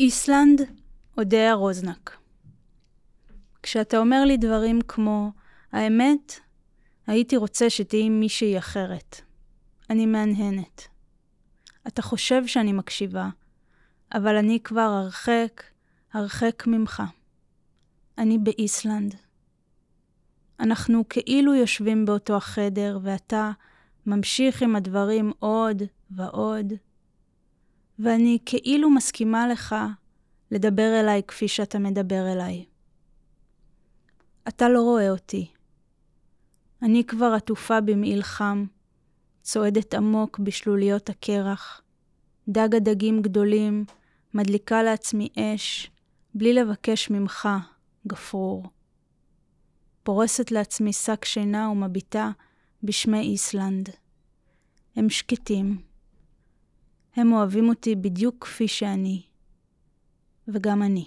איסלנד, אודיה רוזנק. כשאתה אומר לי דברים כמו, האמת, הייתי רוצה שתהיי מישהי אחרת. אני מהנהנת. אתה חושב שאני מקשיבה, אבל אני כבר הרחק, הרחק ממך. אני באיסלנד. אנחנו כאילו יושבים באותו החדר, ואתה ממשיך עם הדברים עוד ועוד, ואני כאילו מסכימה לך לדבר אליי כפי שאתה מדבר אליי. אתה לא רואה אותי. אני כבר עטופה במעיל חם, צועדת עמוק בשלוליות הקרח, דג הדגים גדולים, מדליקה לעצמי אש, בלי לבקש ממך, גפרור. פורסת לעצמי שק שינה ומביטה בשמי איסלנד. הם שקטים. הם אוהבים אותי בדיוק כפי שאני. וגם אני.